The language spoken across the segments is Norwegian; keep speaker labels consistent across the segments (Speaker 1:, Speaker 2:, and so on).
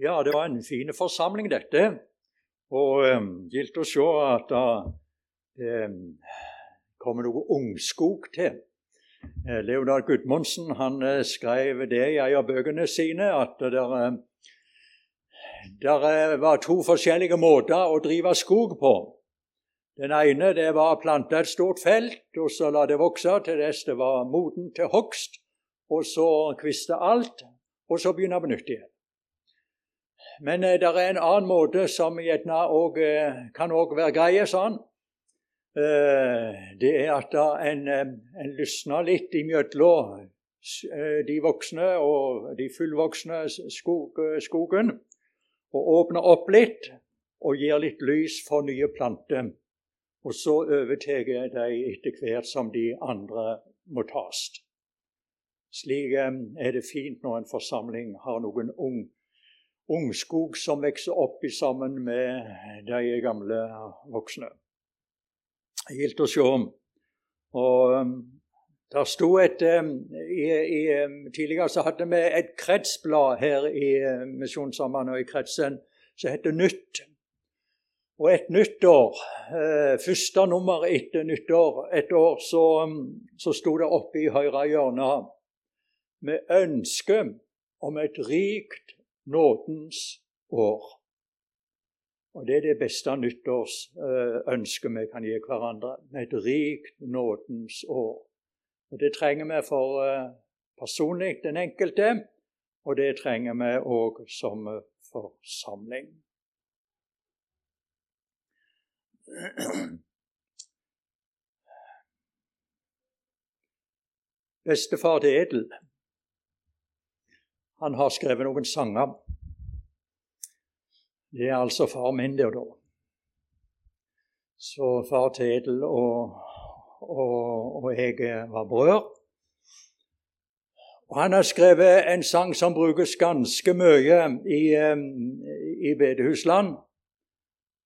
Speaker 1: Ja, det var en fin forsamling, dette. Og um, gildt å se at det um, kommer noe ungskog til. Eh, Leonard Gudmundsen han eh, skrev det i en av bøkene sine, at det der, der var to forskjellige måter å drive skog på. Den ene det var å plante et stort felt, og så la det vokse til dess det var moden til hogst, og så kviste alt, og så begynne på nytt igjen. Men eh, det er en annen måte som gjerne òg eh, kan også være greie sånn. Det er at en, en lysner litt imellom eh, de voksne og de fullvoksne skog, skogen, og åpner opp litt og gir litt lys for nye planter. Og så overtar de etter hvert som de andre må tas. Slik er det fint når en forsamling har noen ung ungskog som vokser opp i sammen med de gamle voksne. Gildt å se. Og um, der sto et um, i, i, um, Tidligere så hadde vi et kretsblad her i Misjonssambandet og i kretsen som heter Nytt. Og et nyttår, eh, første nummer etter nyttår, et år, så, så sto det oppe i høyre hjørne med ønske om et rikt nådens år. Og Det er det beste nyttårsønsket vi kan gi hverandre. Et rikt nådens år. Og Det trenger vi for eh, personlig den enkelte, og det trenger vi òg som forsamling. Bestefar til Edel han har skrevet noen sanger. Det er altså far min der, da. Så far Tedel og, og, og jeg var brødre. Og Han har skrevet en sang som brukes ganske mye i, i bedehusland.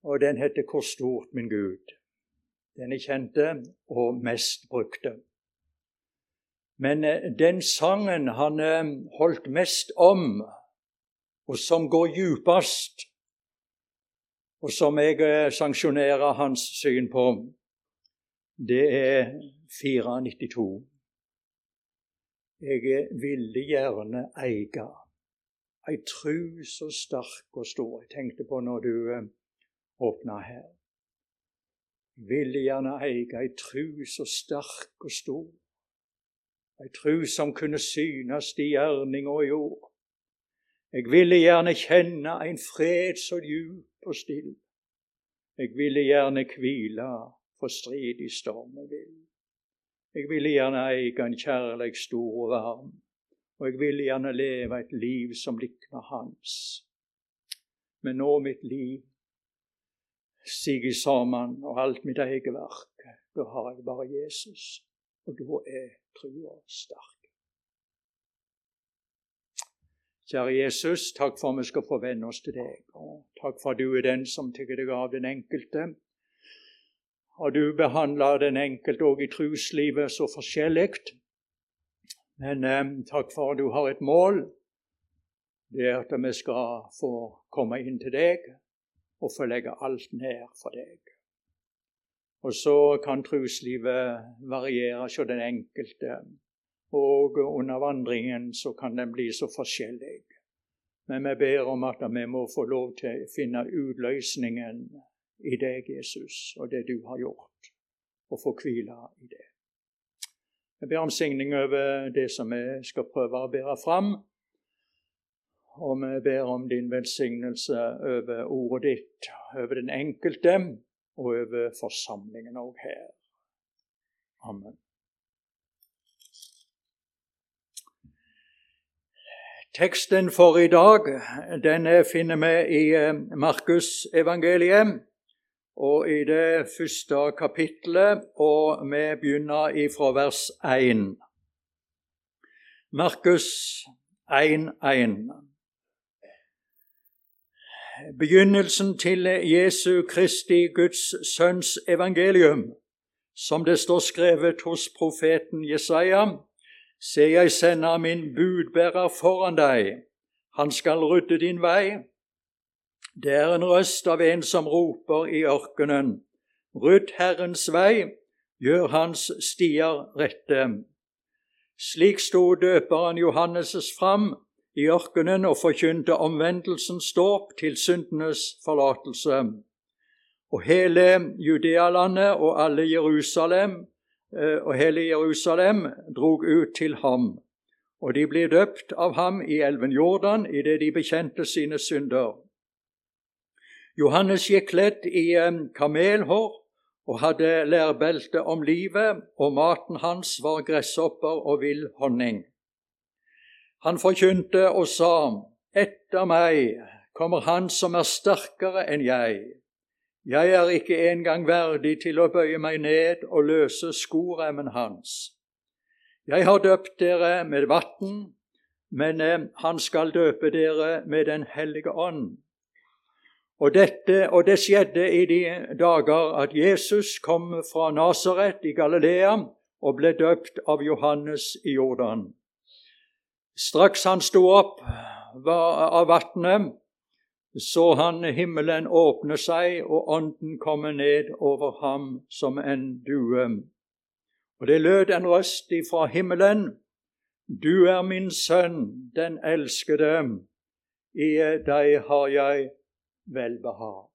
Speaker 1: Og den heter 'Hvor stort min Gud'. Den er kjente og mest brukte. Men eh, den sangen han eh, holdt mest om, og som går djupest, og som jeg eh, sanksjonerer hans syn på, det er 492. Jeg ville gjerne eie ei tru så sterk og stor. Jeg tenkte på når du åpna her. Ville gjerne eie ei tru så sterk og stor Ei tru som kunne synes i gjerning og i ord. Jeg ville gjerne kjenne en fred så djup og still. Jeg ville gjerne hvile for strid i stormen vill. Jeg ville gjerne eie en kjærleik stor og varm, og jeg ville gjerne leve et liv som likner hans. Men nå mitt liv siger sammen, og alt mitt eget verk, da har jeg bare Jesus, og da er trua sterk. Kjære Jesus, takk for at vi skal få venne oss til deg. Og takk for at du er den som tar deg av den enkelte. Og du behandler den enkelte òg i truslivet så forskjellig. Men eh, takk for at du har et mål. Det er at vi skal få komme inn til deg og få legge alt ned for deg. Og så kan troslivet variere hos den enkelte. Og under vandringen så kan den bli så forskjellig. Men vi ber om at vi må få lov til å finne utløsningen i deg, Jesus, og det du har gjort, og få hvile i det. Jeg ber om signing over det som vi skal prøve å bære fram. Og vi ber om din velsignelse over ordet ditt, over den enkelte og over forsamlingen òg her. Amen. Teksten for i dag den finner vi i eh, Markusevangeliet og i det første kapittelet, og vi begynner fra vers 1. Markus 1.1 begynnelsen til Jesu Kristi Guds Sønns evangelium, som det står skrevet hos profeten Jesaja. Se, jeg sender min budbærer foran deg. Han skal rydde din vei. Det er en røst av en som roper i ørkenen. Rydd Herrens vei, gjør hans stier rette. Slik sto døperen Johannes' fram i ørkenen og forkynte omvendelsens dåp til syndenes forlatelse. Og hele Judealandet og alle Jerusalem eh, og hele Jerusalem drog ut til ham og de ble døpt av ham i elven Jordan idet de bekjente sine synder. Johannes gikk kledd i kamelhår og hadde lærbelte om livet, og maten hans var gresshopper og vill honning. Han forkynte og sa, Etter meg kommer Han som er sterkere enn jeg. Jeg er ikke engang verdig til å bøye meg ned og løse skoremmen hans. Jeg har døpt dere med vann, men eh, han skal døpe dere med Den hellige ånd. Og, dette, og det skjedde i de dager at Jesus kom fra Nasaret i Galilea og ble døpt av Johannes i Jordan. Straks han sto opp av vannet, så han himmelen åpne seg og ånden komme ned over ham som en due. Og det lød en røst ifra himmelen. Du er min sønn, den elskede. I deg har jeg velbehag.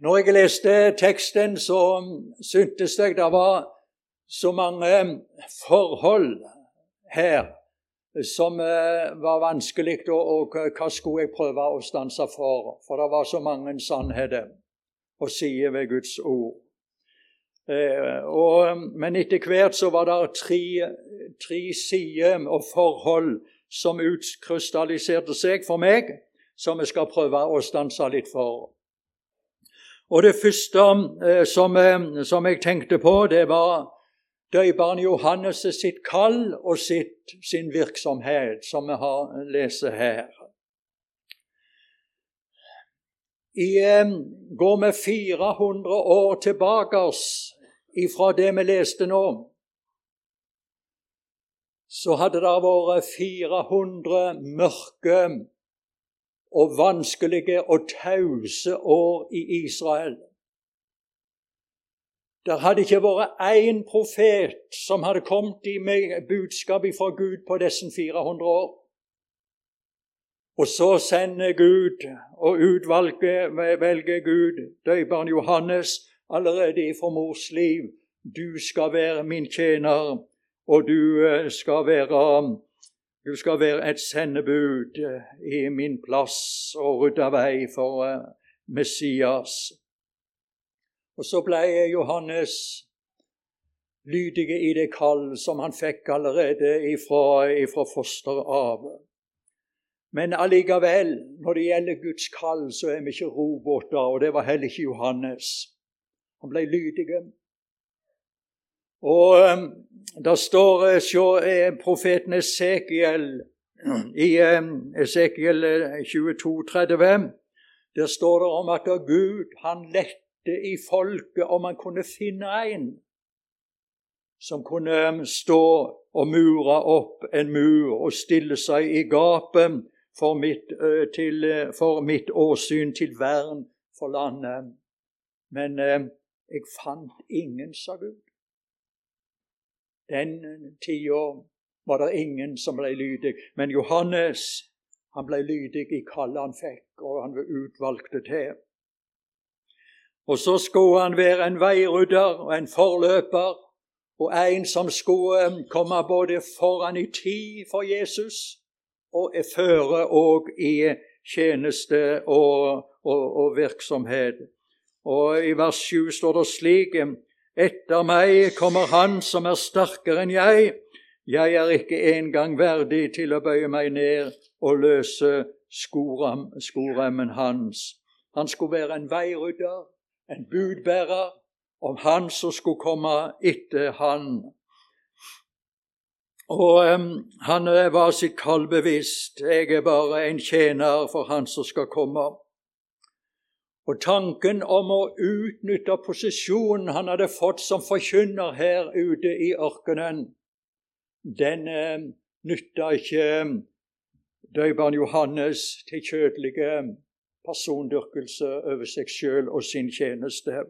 Speaker 1: Når jeg leste teksten, så syntes jeg det var så mange forhold her som eh, var vanskelig, og, hva skulle jeg prøve å stanse for? For det var så mange sannheter å si ved Guds ord. Eh, og, men etter hvert så var det tre, tre sider og forhold som utkrystalliserte seg for meg, som jeg skal prøve å stanse litt for. Og Det første eh, som, eh, som, jeg tenkte på, det var døperen Johannes sitt kall og sitt, sin virksomhet, som vi har leser her. I, går vi 400 år tilbake ifra det vi leste nå, så hadde det vært 400 mørke og vanskelige og tause år i Israel. Det hadde ikke vært én profet som hadde kommet med budskap fra Gud på disse 400 år. Og så sender Gud og velger Gud døperen Johannes allerede fra mors liv. Du skal være min tjener, og du eh, skal være, du skal være et sendebud eh, i min plass og rydde vei for eh, Messias. Og så ble Johannes lydige i det kall som han fikk allerede ifra, ifra fosteret av. Men allikevel, når det gjelder Guds kall, så er vi ikke roboter, og det var heller ikke Johannes. Han ble lydig. Og um, da står så er profeten Esekiel i um, Esekiel 22, 30, der står det om at Gud han lette i folket om han kunne finne en som kunne stå og mure opp en mur og stille seg i gapet for mitt, til, for mitt åsyn til vern for landet. Men jeg fant ingen, sa Gud. Den tida var det ingen som ble lydig. Men Johannes han ble lydig i kallet han fikk, og han ble utvalgt til. Og så skulle han være en veirydder og en forløper, og en som skulle komme både foran i tid for Jesus og føre òg i tjeneste og, og, og virksomhet. Og i vers 7 står det slik Etter meg kommer Han som er sterkere enn jeg. Jeg er ikke engang verdig til å bøye meg ned og løse skorem, skoremmen hans. Han skulle være en veirydder, en budbærer, om han som skulle komme etter han. Og um, han var sitt kall bevisst. Jeg er bare en tjener for han som skal komme. Og tanken om å utnytte posisjonen han hadde fått som forkynner her ute i ørkenen, den, eh, nytta ikke døperen Johannes til kjødelige persondyrkelse over seg sjøl og sin tjeneste.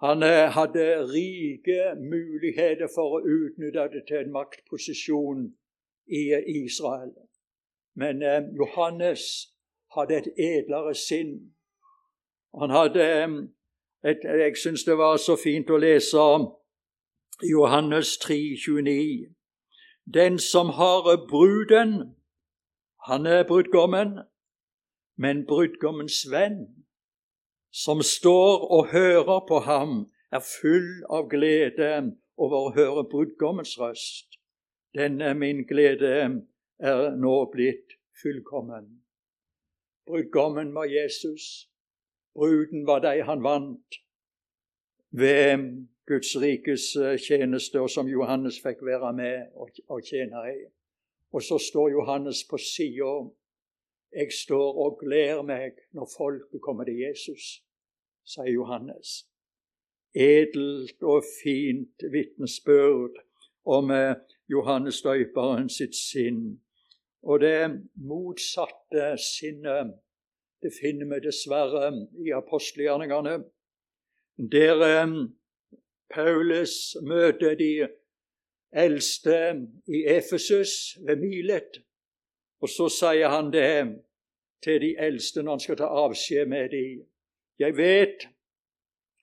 Speaker 1: Han eh, hadde rike muligheter for å utnytte det til en maktposisjon i Israel. Men eh, Johannes hadde et edlere sinn. Han hadde et, Jeg syns det var så fint å lese Johannes 3, 29. Den som har bruden, han er brudgommen, men brudgommens venn, som står og hører på ham, er full av glede over å høre brudgommens røst. Denne min glede er nå blitt fullkommen. Brudgommen var Jesus. Bruden var de han vant ved Guds rikes eh, tjeneste, og som Johannes fikk være med og tjene i. Og så står Johannes på sida. Jeg står og gleder meg når folket kommer til Jesus, sier Johannes. Edelt og fint vitnesbyrd om eh, Johannes døyperen sitt sinn. Og det motsatte sinnet det finner vi dessverre i apostelgjerningene, der eh, Paulus møter de eldste i Efesus ved Milet. Og så sier han det til de eldste når han skal ta avskjed med dem. Jeg vet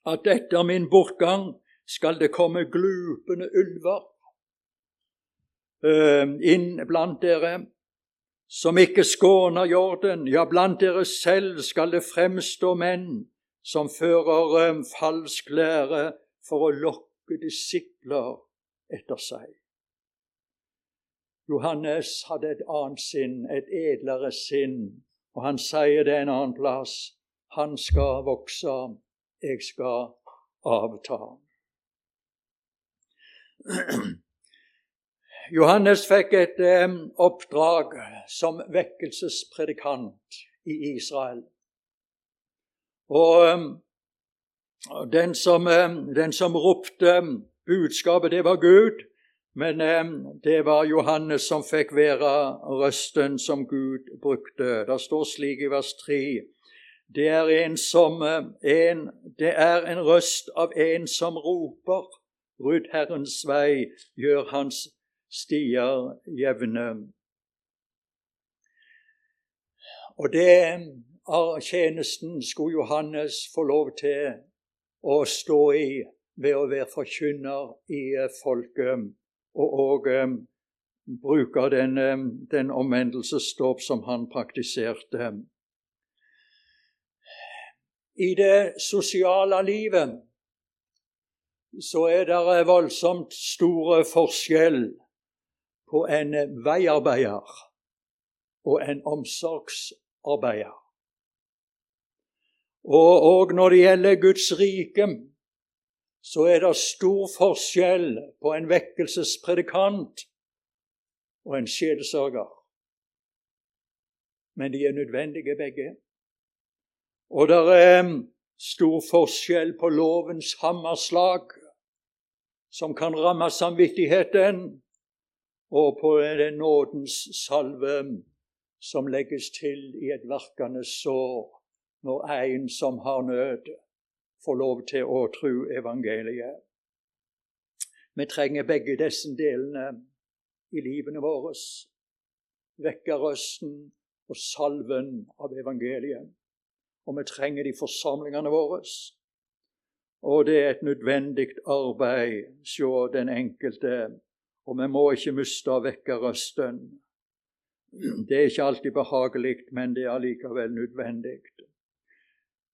Speaker 1: at etter min bortgang skal det komme glupende ulver inn blant dere som ikke skåner jorden. Ja, blant dere selv skal det fremstå menn som fører falsk lære for å lokke disipler etter seg. Johannes hadde et annet sinn, et edlere sinn, og han sier det en annen plass. Han skal vokse, jeg skal avta. Johannes fikk et oppdrag som vekkelsespredikant i Israel. Og den, som, den, som, ropte budskapet, det var Gud, men eh, det var Johannes som fikk være røsten som Gud brukte. Det står slik i vers 3. Det er en, som, eh, en, det er en røst av en som roper. Rydd Herrens vei, gjør hans stier jevne. Og det tjenesten skulle Johannes få lov til å stå i ved å være forkynner i folket, og og um, bruke den, um, den omvendelsesdåp som han praktiserte. I det sosiale livet så er det voldsomt store forskjell på en veiarbeider og en omsorgsarbeider. Og, og når det gjelder Guds rike, så er det stor forskjell på en vekkelsespredikant og en sjelesørger. Men de er nødvendige begge. Og det er stor forskjell på lovens hammerslag, som kan ramme samvittigheten, og på den nådens salve som legges til i et verkende sår når en som har nød, får lov til å tro evangeliet. Vi trenger begge disse delene i livene våre. Vekkerrøsten og salven av evangeliet. Og vi trenger de forsamlingene våre. Og det er et nødvendig arbeid, hos den enkelte og vi må ikke miste vekke røsten. Det er ikke alltid behagelig, men det er allikevel nødvendig.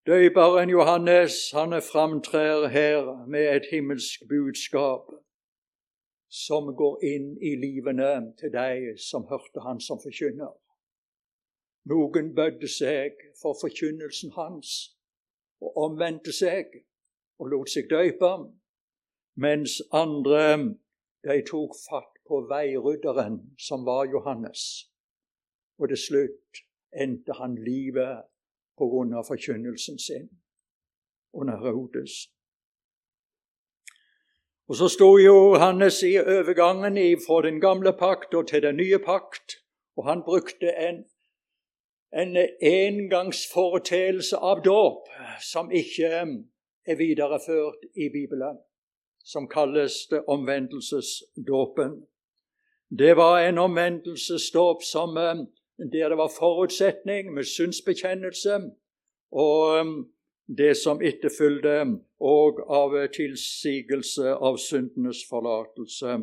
Speaker 1: Døyperen Johannes han framtrer her med et himmelsk budskap som går inn i livene til de som hørte han som forkynner. Noen bødde seg for forkynnelsen hans og omvendte seg og lot seg døype, mens andre de tok fatt på veirydderen, som var Johannes. Og til slutt endte han livet av forkynnelsen sin under Herodes. Og så sto Johannes i overgangen fra den gamle pakt og til den nye pakt, og han brukte en, en engangsforeteelse av dåp som ikke er videreført i Bibelen, som kalles det omvendelsesdåpen. Det var en omvendelsesdåp som eh, der det var forutsetning med synsbekjennelse, og um, det som etterfulgte, og av tilsigelse av syndenes forlatelse.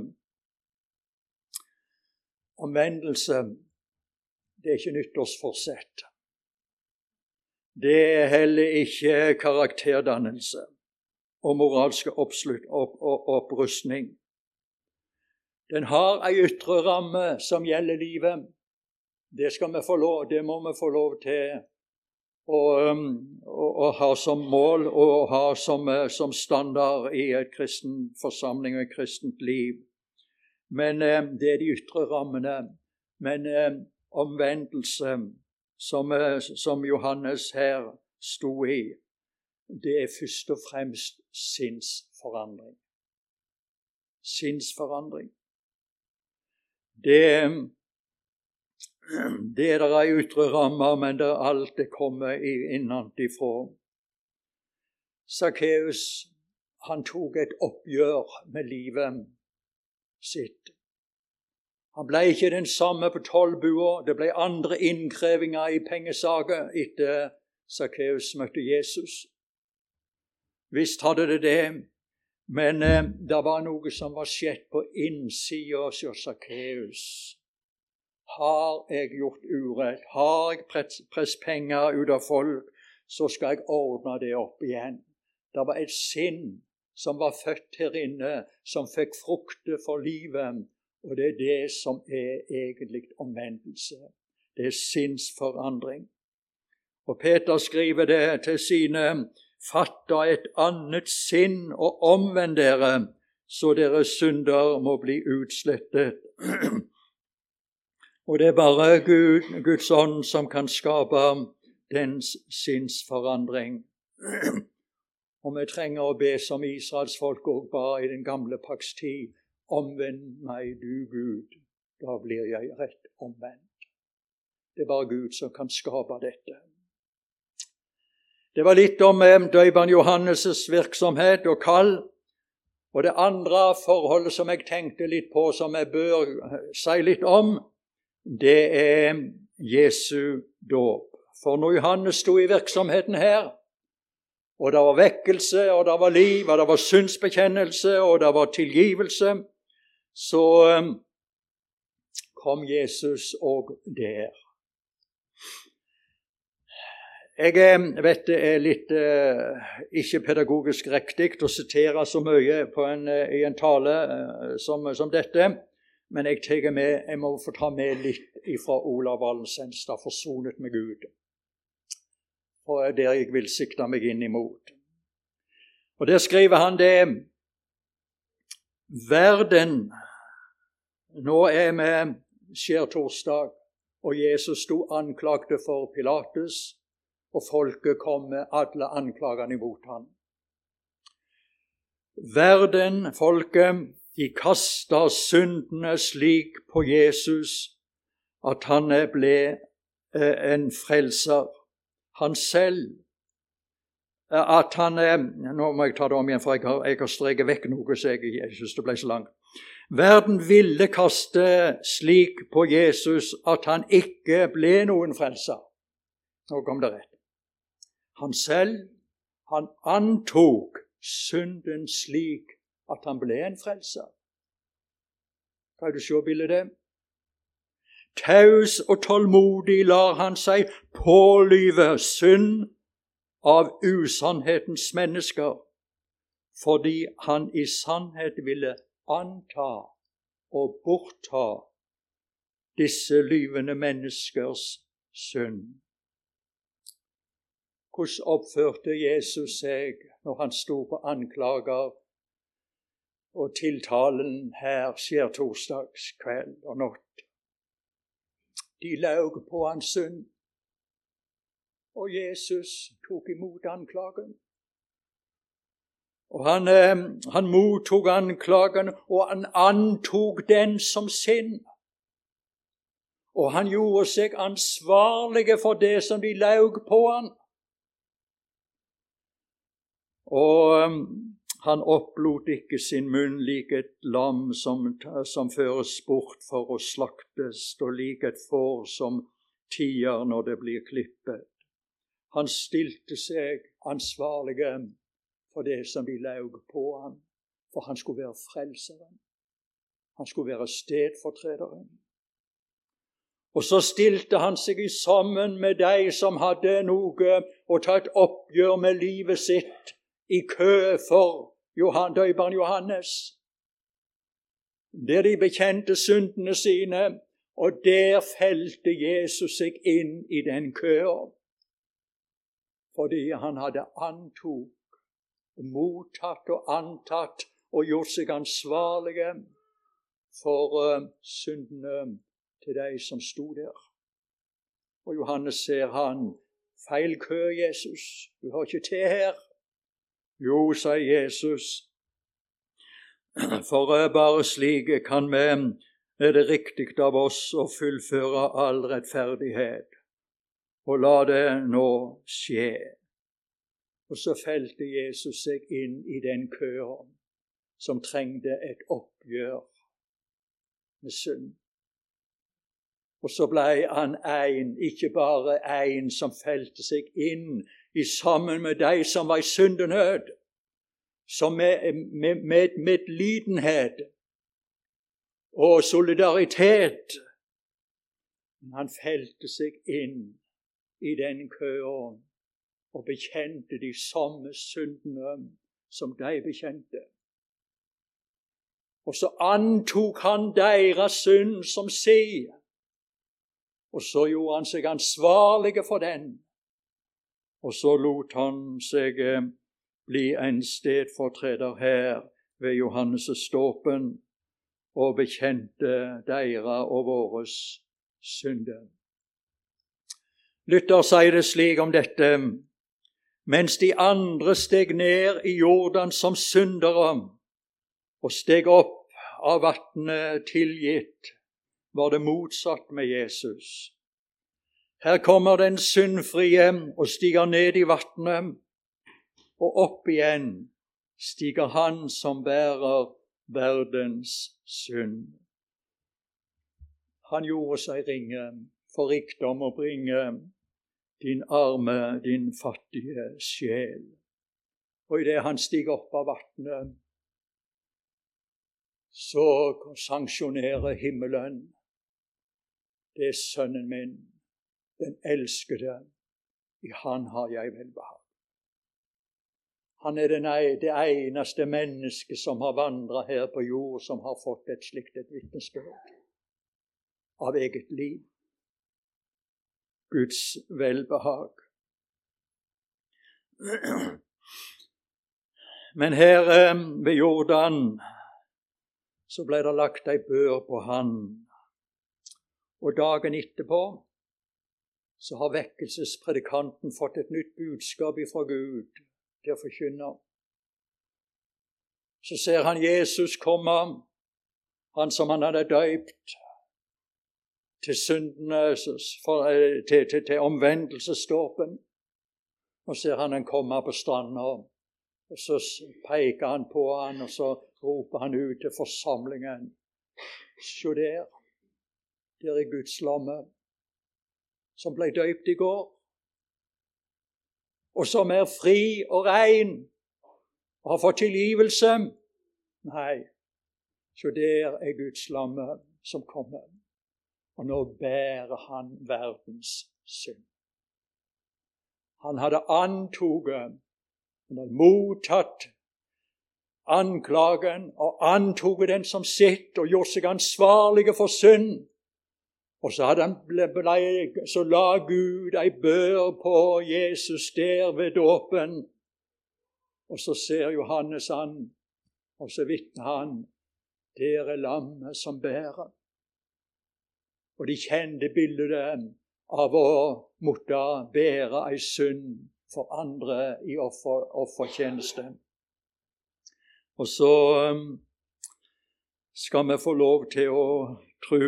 Speaker 1: Omvendelse, det er ikke nyttårsforsett. Det er heller ikke karakterdannelse og moralsk oppslutt, opp, opp, opprustning. Den har ei ytre ramme som gjelder livet. Det lov, det må vi få lov til å, um, ha som mål og ha som, eh, som, standard i et kristen forsamling og et kristent liv. Men eh, det er de ytre rammene. Men eh, omvendelse, som, som Johannes her sto i, det er først og fremst sinnsforandring. Sinnsforandring. Det det er der ei ytre ramme, men det er alt det kommer innenfra. Sakkeus han tok et oppgjør med livet sitt. Han ble ikke den samme på tollbua. Det ble andre innkrevinger i pengesaker etter Sakkeus møtte Jesus. Visst hadde det det, men eh, det var noe som var skjedd på innsida hos Sakkeus. Har jeg gjort urett, har jeg presset penger ut av folk, så skal jeg ordne det opp igjen. Det var et sinn som var født her inne, som fikk frukter for livet. Og det er det som er egentlig omvendelse. Det er sinnsforandring. Og Peter skriver det til sine Fatta et annet sinn og omvend dere, så deres synder må bli utslettet. Og det er bare Gud, Guds ånd som kan skape den sinnsforandring. Og vi trenger å be som Israels folk òg ba i den gamle pakts tid. Omvend meg, du Gud, da blir jeg rett omvendt. Det er bare Gud som kan skape dette. Det var litt om eh, Johannes' virksomhet og kall. Og det andre forholdet som jeg tenkte litt på, som jeg bør si litt om, det er Jesu dåp. For når Johannes sto i virksomheten her, og det var vekkelse, og det var liv, og det var syndsbekjennelse, og det var tilgivelse, så um, kom Jesus òg der. Jeg um, vet det er litt eh, ikke pedagogisk riktig å sitere så mye en, uh, i en tale uh, som, som dette. Men jeg, med, jeg må få ta med litt ifra Olav Valensenstad, 'Forsonet med Gud'. Og der jeg vil sikte meg inn imot. Og Der skriver han det Verden Nå er vi skjærtorsdag, og Jesus sto anklagte for Pilatus, og folket kom med alle anklagene imot ham. Verden, folket, de kasta syndene slik på Jesus at han ble eh, en frelser. Han selv eh, At han Nå må jeg ta det om igjen, for jeg har, jeg har streket vekk noe, så jeg, jeg syns det ble så langt. Verden ville kaste slik på Jesus at han ikke ble noen frelser. Nå kom det rett. Han selv, han antok synden slik at han ble en frelser. Kan du se bildet? Taus og tålmodig lar han seg pålyve synd av usannhetens mennesker, fordi han i sannhet ville anta og bortta disse lyvende menneskers synd. Hvordan oppførte Jesus seg når han sto på anklager og tiltalen her skjer torsdagskveld og natt. De laug på hans synd, og Jesus tok imot anklagen. Og han, eh, han mottok anklagen, og han antok den som sin. Og han gjorde seg ansvarlige for det som de laug på han. Og um, han opplot ikke sin munn lik et lam som, som føres bort for å slaktes, og lik et får som tier når det blir klippet. Han stilte seg ansvarlige for det som de laug på ham, for han skulle være frelseren. Han skulle være stedfortrederen. Og så stilte han seg sammen med de som hadde noe å ta et oppgjør med livet sitt, i kø for Johan, døperen Johannes. Der de bekjente syndene sine, og der felte Jesus seg inn i den køa. Fordi han hadde antok, mottatt og antatt og gjort seg ansvarlige for uh, syndene til de som sto der. Og Johannes ser han. Feil kø, Jesus. Du har ikke til her. Jo, sa Jesus, for bare slik kan vi, er det riktig av oss å fullføre all rettferdighet. Og la det nå skje. Og så felte Jesus seg inn i den køen som trengte et oppgjør med synd. Og så blei han ein, ikke bare ein som felte seg inn i sammen med de som var i syndenød, som med, med, med medlidenhet og solidaritet. Men han felte seg inn i den køa og bekjente de samme syndene som de bekjente. Og så antok han deres synd som sier. Og så gjorde han seg ansvarlig for den. Og så lot han seg eh, bli en stedfortreder her ved Johannes' ståpen og bekjente deira og våres synder. Lytter sier det slik om dette mens de andre steg ned i Jordan som syndere og steg opp av vatnet tilgitt, var det motsatt med Jesus. Her kommer den syndfrie og stiger ned i vannet, og opp igjen stiger han som bærer verdens synd. Han gjorde seg ringe for rikdom å bringe din arme, din fattige sjel. Og idet han stiger opp av vannet, så sanksjonerer himmelen det er sønnen min, den elskede. I han har jeg velbehag. Han er ene, det eneste mennesket som har vandra her på jord, som har fått et slikt et vitnesbyrd av eget liv. Guds velbehag. Men her eh, ved Jordan så ble det lagt ei bør på han og dagen etterpå så har vekkelsespredikanten fått et nytt budskap ifra Gud til å forkynne. Så ser han Jesus komme, han som han hadde døypt til eh, til, til, til omvendelsesdåpen. Og ser han han komme på stranda, og så peker han på han, og så roper han ut til forsamlingen. Se der, der er Guds lamme, som ble døypt i går, og som er fri og rein og har fått tilgivelse. Nei, så der er Guds lamme som kommer, og nå bærer han verdens synd. Han hadde antatt, han hadde mottatt anklagen og antatt den som sitt og gjort seg ansvarlige for synd. Og så, han, ble, så la Gud ei bør på Jesus der ved dåpen. Og så ser Johannes han, og så vitner han. Der er lammet som bærer. Og de kjente bildet av å måtte bære ei synd for andre i offer, offertjeneste. Og så skal vi få lov til å tro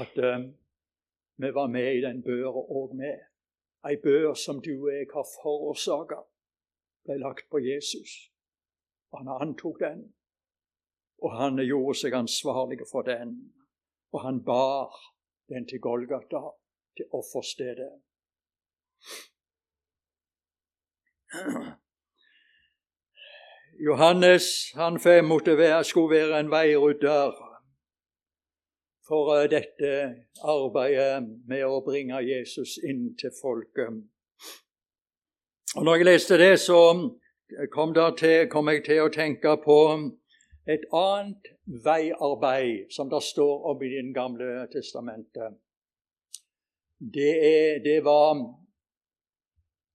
Speaker 1: at vi var med i den børa òg med. Ei bør som du og jeg har forårsaka, ble lagt på Jesus. Han antok den, og han gjorde seg ansvarlig for den. Og han bar den til Golgata, til offerstedet. Johannes han måtte være, skulle være en veirydder for eh, dette arbeidet med å bringe Jesus inn til folket. Og når jeg leste det, så kom, til, kom jeg til å tenke på et annet veiarbeid som det står om i Det gamle testamentet. Det, er, det var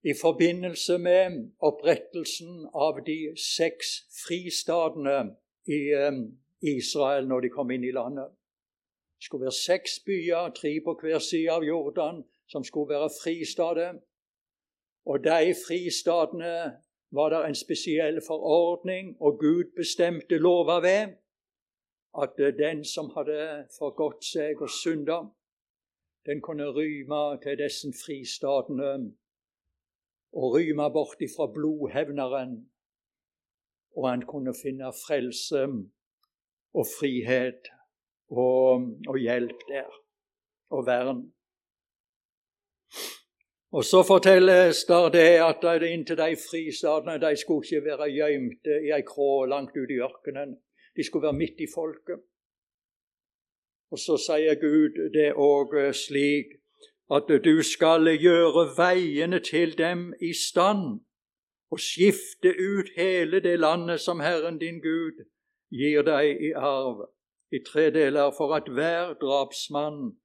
Speaker 1: i forbindelse med opprettelsen av de seks fristadene i eh, Israel når de kom inn i landet. Det skulle være seks byer, tre på hver side av Jordan, som skulle være fristader. Og de fristadene var det en spesiell forordning, og Gud bestemte lova ved at den som hadde forgått seg og synda, den kunne ryme til disse fristadene og ryme bort ifra blodhevneren, og han kunne finne frelse og frihet og, og hjelp der, og vern. Og Så fortelles der det at inntil de fristadene de skulle ikke være gjemte i ei krå langt ute i ørkenen. De skulle være midt i folket. Og Så sier Gud det òg slik at du skal gjøre veiene til dem i stand, og skifte ut hele det landet som Herren din Gud gir deg i arv i tre deler for at hver drapsmann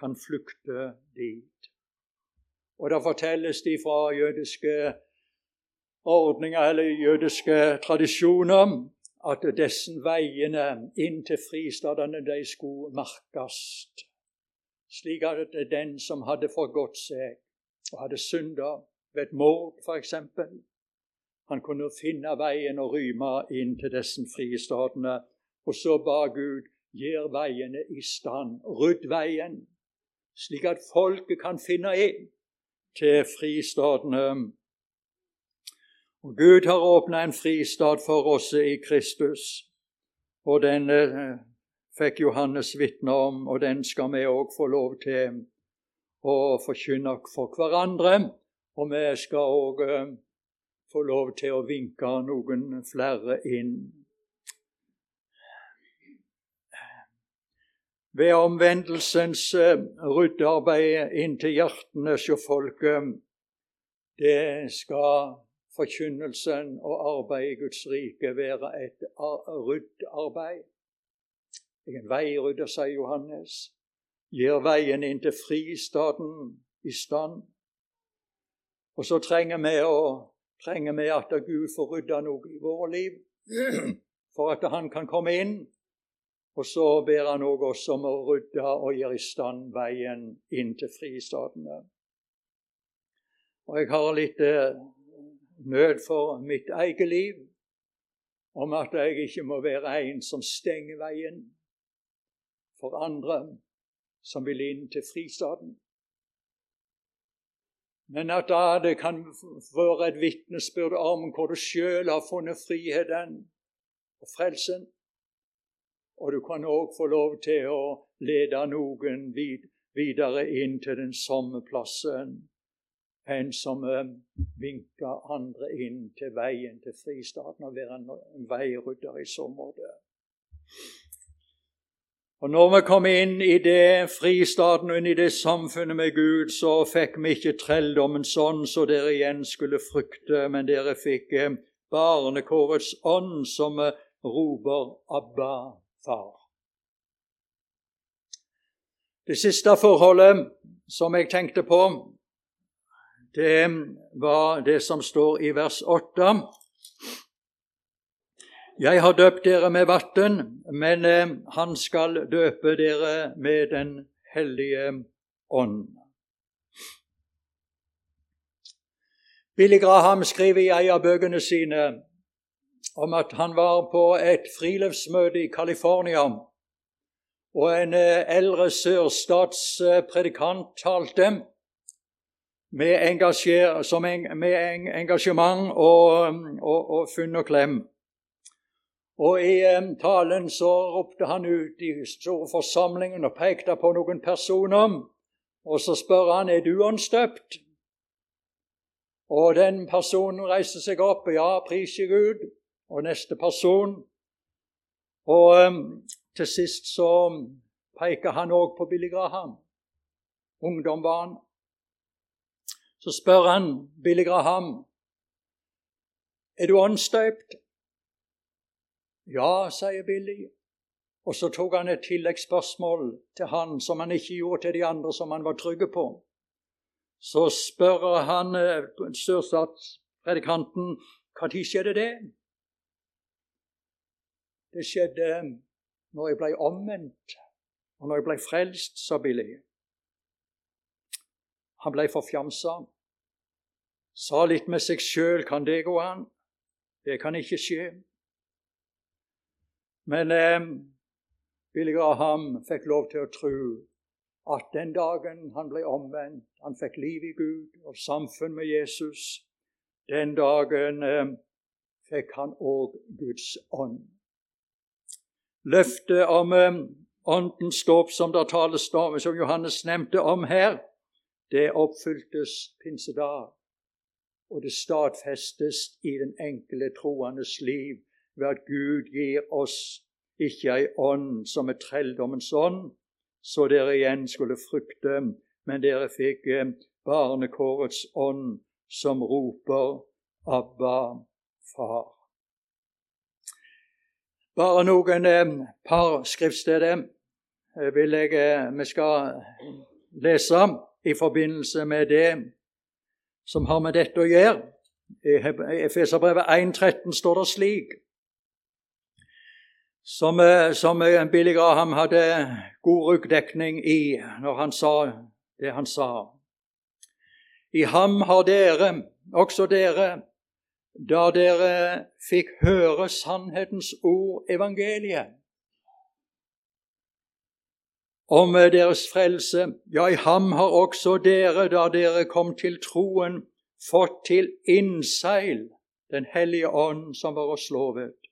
Speaker 1: kan flykte dit. Og Det fortelles de fra jødiske ordninger eller jødiske tradisjoner at disse veiene inn til fristadene de skulle merkes, slik at den som hadde forgått seg og hadde synda ved et mord, f.eks., han kunne finne veien og ryme inn til disse fristadene og så ba Gud gjør veiene i stand, rydd veien, slik at folket kan finne inn til fristadene. Og Gud har åpna en fristad for oss i Kristus, og den eh, fikk Johannes vitne om, og den skal vi òg få lov til å forkynne for hverandre. Og vi skal òg eh, få lov til å vinke noen flere inn. Ved omvendelsens eh, ryddearbeid inntil hjertene hos folket. Det skal forkynnelsen og arbeidet i Guds rike være et ryddearbeid. En veirydder, sier Johannes. gir veien inn til fristaden i stand. Og så trenger vi, å, trenger vi at Gud får rydda noe i våre liv, for at Han kan komme inn og så ber han òg oss om å rydde og gjøre i stand veien inn til fristatene. Og jeg har litt eh, nød for mitt eget liv, om at jeg ikke må være en som stenger veien for andre som vil inn til fristaten. Men at da det kan være et vitnesbyrd om hvor du sjøl har funnet friheten og frelsen. Og du kan òg få lov til å lede noen videre inn til den samme plassen. En som eh, vinker andre inn til veien til fristaten og være en veirydder i så måte. Og når vi kom inn i det fristaten og inn i det samfunnet med Gud, så fikk vi ikke trelldommen sånn så dere igjen skulle frykte, men dere fikk eh, barnekårets ånd som eh, roper 'Abba, far. Det siste forholdet som jeg tenkte på, det var det som står i vers 8. Jeg har døpt dere med vann, men eh, han skal døpe dere med Den hellige ånd. Billy Graham skriver i en av bøkene sine om at han var på et friluftsmøte i California, og en eh, eldre sørstatspredikant talte med, med engasjement og, og, og funn og klem. Og I um, talen så ropte han ut i store forsamlingen og pekte på noen personer. Og så spør han er du åndsdøpt. Og den personen reiste seg opp. Ja, priser Gud. Og neste person. Og um, til sist så peker han òg på Billy Graham. Ungdom var han. Så spør han Billy Graham er du åndsdøpt. Ja, sier Billy. Og så tok han et tilleggsspørsmål til han som han ikke gjorde til de andre, som han var trygge på. Så spør han eh, sørstatspredikanten når skjedde det? Det skjedde når jeg ble omvendt, og når jeg ble frelst, sa Billy. Han ble forfjamsa. Sa litt med seg sjøl kan det gå an? Det kan ikke skje. Men eh, Billy Graham fikk lov til å tro at den dagen han ble omvendt, han fikk liv i Gud og samfunn med Jesus, den dagen eh, fikk han òg Guds ånd. Løftet om eh, åndens dåp som det tales om, som Johannes nevnte om her, det oppfyltes pinsedag. Og det stadfestes i den enkle troendes liv ved at Gud gir oss ikke ei ånd som er trelldommens ånd, så dere igjen skulle frykte, men dere fikk eh, barnekårets ånd, som roper Abba, Far. Bare noen eh, par skriftsteder eh, vil jeg vi skal lese i forbindelse med det som har med dette å gjøre. I Efeserbrevet 1,13 står det slik som, eh, som eh, Billy Graham hadde god ryggdekning i når han sa det han sa. I ham har dere, også dere, da dere fikk høre sannhetens ord, evangeliet, om deres frelse, ja, i ham har også dere, da dere kom til troen, fått til innseil Den hellige ånd som var oss lovet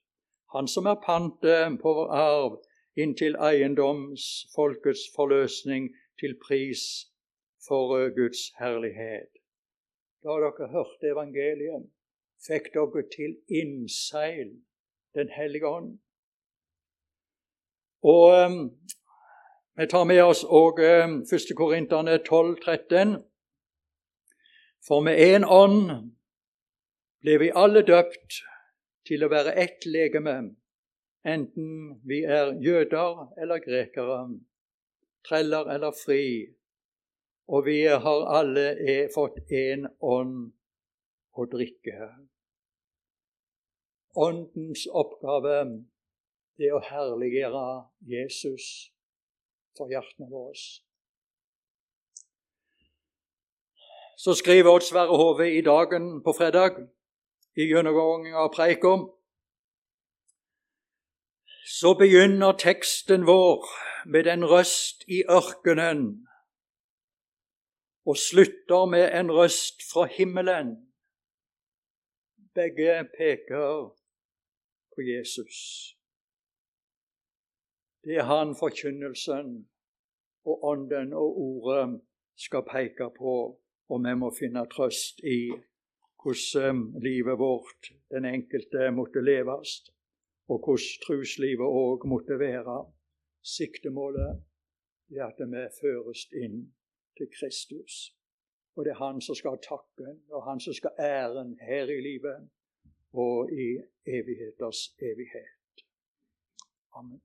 Speaker 1: han som er pantet på vår arv inntil eiendomsfolkets forløsning til pris for Guds herlighet. Da dere hørte evangeliet, fikk dere til innseil Den hellige ånd. Og um, vi tar med oss òg um, 1. Korinterne 12, 13. For med én ånd ble vi alle døpt til å være ett legeme, enten vi er jøder eller grekere, treller eller fri, og vi har alle fått én ånd å drikke. Åndens oppgave er å herliggjøre Jesus for hjertene våre. Så skriver Odd Sverre Hove i Dagen på fredag i gjennomgangen av preika, så begynner teksten vår med en røst i ørkenen og slutter med en røst fra himmelen. Begge peker på Jesus. Det er han forkynnelsen og Ånden og Ordet skal peke på, og vi må finne trøst i hvordan livet vårt, den enkelte, måtte leves, og hvordan truslivet òg måtte være. Siktemålet er at vi føres inn til Kristus. Og det er Han som skal ha takken, og Han som skal ha æren her i livet og i evigheters evighet. Amen.